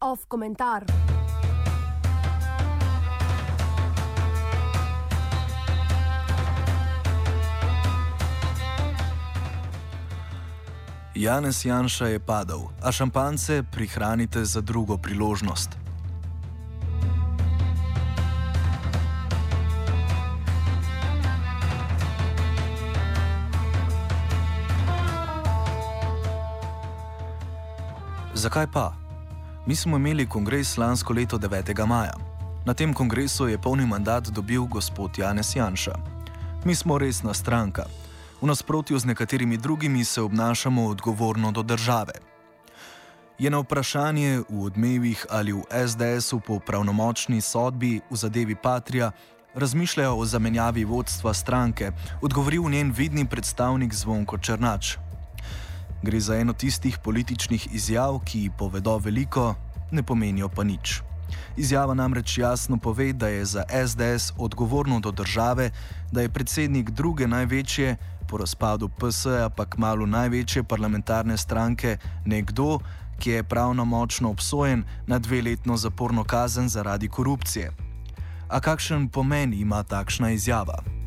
Off komentar. Janez Janša je padel, a šampance prihranite za drugo priložnost. Zakaj pa? Mi smo imeli kongres lansko leto 9. maja. Na tem kongresu je polni mandat dobil gospod Janez Janša. Mi smo resna stranka. V nasprotju z nekaterimi drugimi se obnašamo odgovorno do države. Je na vprašanje v odmevih ali v SDS-u po pravnomočni sodbi v zadevi Patria razmišljajo o zamenjavi vodstva stranke, odgovoril njen vidni predstavnik Zvonko Črnač. Gre za eno tistih političnih izjav, ki povedo veliko, ne pomenijo pa nič. Izjava namreč jasno pove, da je za SDS odgovorno do države, da je predsednik druge največje, po razpadu PS-a pa kmalo največje parlamentarne stranke, nekdo, ki je pravno močno obsojen na dveletno zaporno kazen zaradi korupcije. A kakšen pomen ima takšna izjava?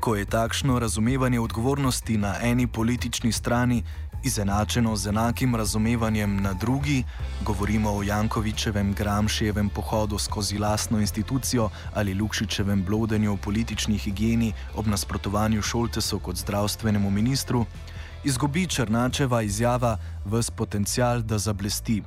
Ko je takšno razumevanje odgovornosti na eni politični strani izenačeno z enakim razumevanjem na drugi, govorimo o Jankovičevem Gramševem pohodu skozi lastno institucijo ali Lukšičevem blodenju o politični higieni ob nasprotovanju Šoltesu kot zdravstvenemu ministru, izgubi Črnačeva izjava vs potencial, da zablesti.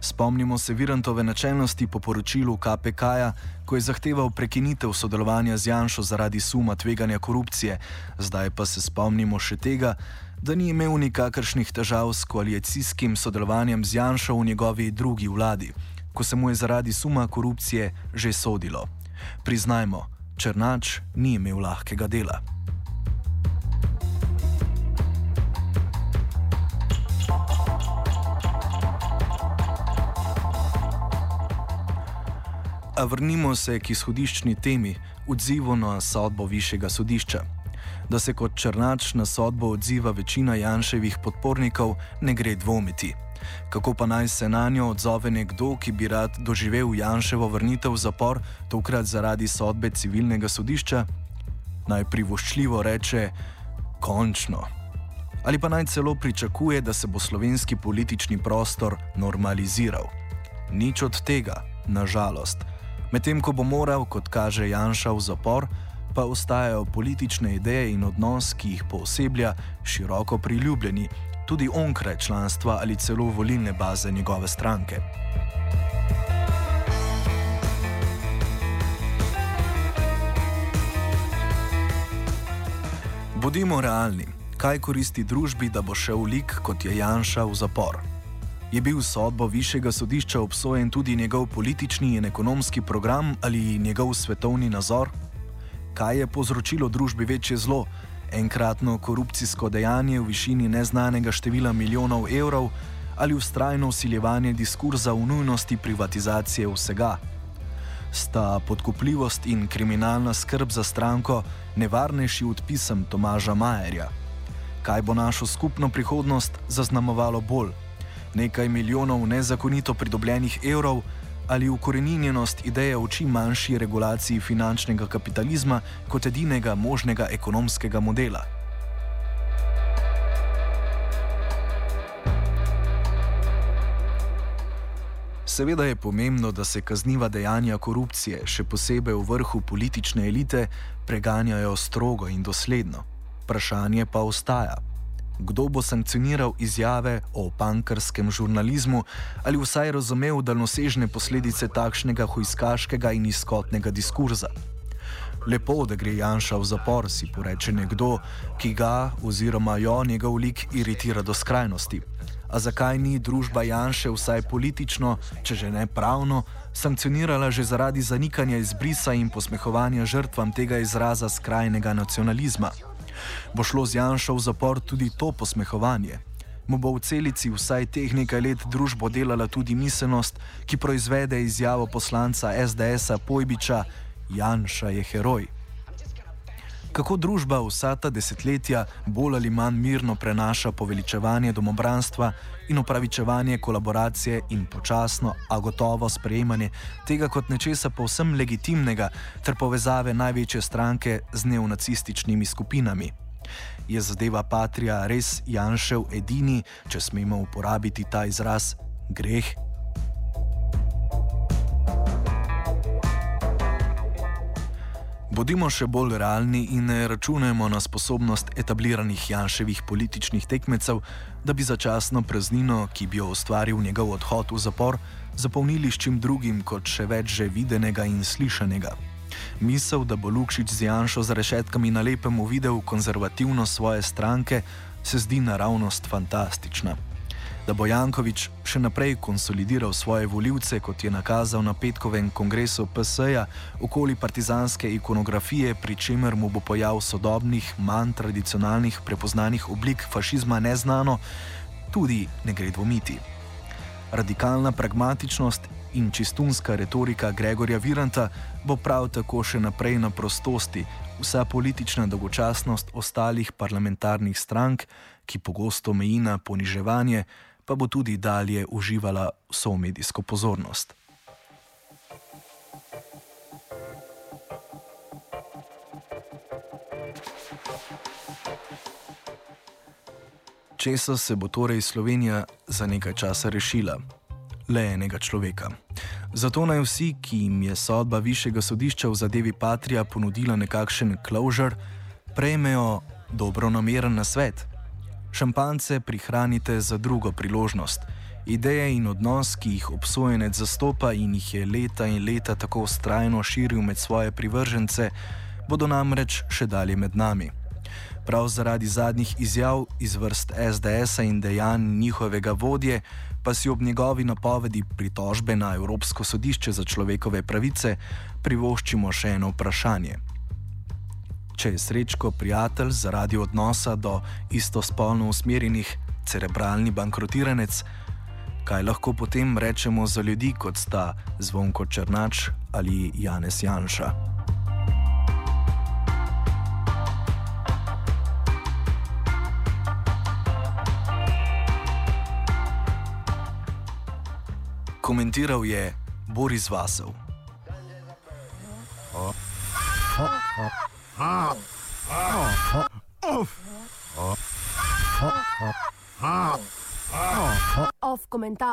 Spomnimo se Virantove načelnosti po poročilu KPK-ja, ko je zahteval prekinitev sodelovanja z Janšo zaradi suma tveganja korupcije, zdaj pa se spomnimo še tega, da ni imel nikakršnih težav s koalicijskim sodelovanjem z Janšo v njegovi drugi vladi, ko se mu je zaradi suma korupcije že sodilo. Priznajmo, Črnač ni imel lahkega dela. A vrnimo se k izhodiščni temi, odzivu na sodbo višjega sodišča. Da se kot črnač na sodbo odziva večina Janševih podpornikov, ne gre dvomiti. Kako pa naj se na njo odzove nekdo, ki bi rad doživel Janševo vrnitev v zapor, tokrat zaradi sodbe civilnega sodišča? Naj privoščljivo reče: končno. Ali pa naj celo pričakuje, da se bo slovenski politični prostor normaliziral. Nič od tega, nažalost. Medtem ko bo moral, kot kaže Janša, v zapor, pa ostajajo politične ideje in odnos, ki jih pooseblja, široko priljubljeni, tudi onkraj članstva ali celo volilne baze njegove stranke. Bodimo realni, kaj koristi družbi, da bo šel lik kot je Janša v zapor? Je bil sodbo višjega sodišča obsojen tudi njegov politični in ekonomski program ali njegov svetovni nazor? kaj je povzročilo družbi večje zlo, enkratno korupcijsko dejanje v višini neznanega števila milijonov evrov ali ustrajno usiljevanje diskurza o nujnosti privatizacije vsega. Sta podkupljivost in kriminalna skrb za stranko nevarnejši od pisem Tomaža Majerja? Kaj bo našo skupno prihodnost zaznamovalo bolj? Nekaj milijonov nezakonito pridobljenih evrov ali ukoreninjenost ideje o čim manjši regulaciji finančnega kapitalizma kot edinega možnega ekonomskega modela. Seveda je pomembno, da se kazniva dejanja korupcije, še posebej v vrhu politične elite, preganjajo strogo in dosledno. Vprašanje pa ostaja kdo bo sankcioniral izjave o pankarskem žurnalizmu ali vsaj razumel daljnosežne posledice takšnega hojskaškega in izkotnega diskurza. Lepo, da gre Janša v zapor, si poreče nekdo, ki ga oziroma jo njegov lik iritira do skrajnosti. A zakaj ni družba Janše vsaj politično, če že ne pravno, sankcionirala že zaradi zanikanja izbrisa in posmehovanja žrtvam tega izraza skrajnega nacionalizma? Bo šlo z Janšo v zapor tudi to posmehovanje? mu bo v celici vsaj teh nekaj let družbo delala tudi miselnost, ki proizvede izjavo poslanca SDS-a Pojbiča: Janša je heroj. Kako družba vsa ta desetletja bolj ali manj mirno prenaša poveličevanje domobranstva in upravičevanje kolaboracije in počasno, a gotovo sprejemanje tega kot nečesa povsem legitimnega ter povezave največje stranke z neonacističnimi skupinami. Je zadeva Patrija res Janšev edini, če smemo uporabiti ta izraz, greh? Bodimo še bolj realni in ne računajmo na sposobnost etabliranih Janševih političnih tekmecev, da bi začasno praznino, ki bi jo ustvaril njegov odhod v zapor, zapolnili s čim drugim kot še več že videnega in slišanega. Misel, da bo Lukšič z Janšo za rešetkami na lepem uvidel konzervativno svoje stranke, se zdi naravnost fantastična. Da bo Jankovič še naprej konsolidiral svoje voljivce, kot je nakazal na petkovem kongresu PSA, okoli partizanske ikonografije, pri čemer mu bo pojav sodobnih, manj tradicionalnih, prepoznanih oblik fašizma neznano, tudi ne gre dvomiti. Radikalna pragmatičnost in čistunska retorika Gregorja Viranta bo prav tako še naprej na prostosti, vsa politična dolgočasnost ostalih parlamentarnih strank, ki pogosto meji na poniževanje, pa bo tudi dalje uživala vso medijsko pozornost. Česa se bo torej Slovenija za nekaj časa rešila? le enega človeka. Zato naj vsi, ki jim je sodba višjega sodišča v zadevi Patrija ponudila nekakšen closure, prejmejo dobro nameren nasvet. Šampance prihranite za drugo priložnost. Ideje in odnos, ki jih obsojenec zastopa in jih je leta in leta tako ustrajno širil med svoje privržence, bodo namreč še dalje med nami. Prav zaradi zadnjih izjav iz vrst SDS-a in dejanj njihovega vodje, pa si ob njegovi napovedi pritožbe na Evropsko sodišče za človekove pravice privoščimo še eno vprašanje. Če je srečko prijatelj zaradi odnosa do istospolno usmerjenih cerebralni bankrotiranec, kaj lahko potem rečemo za ljudi kot sta Zvonko Črnač ali Janez Janša? Komentiral je Boris Vasov. Off komentar.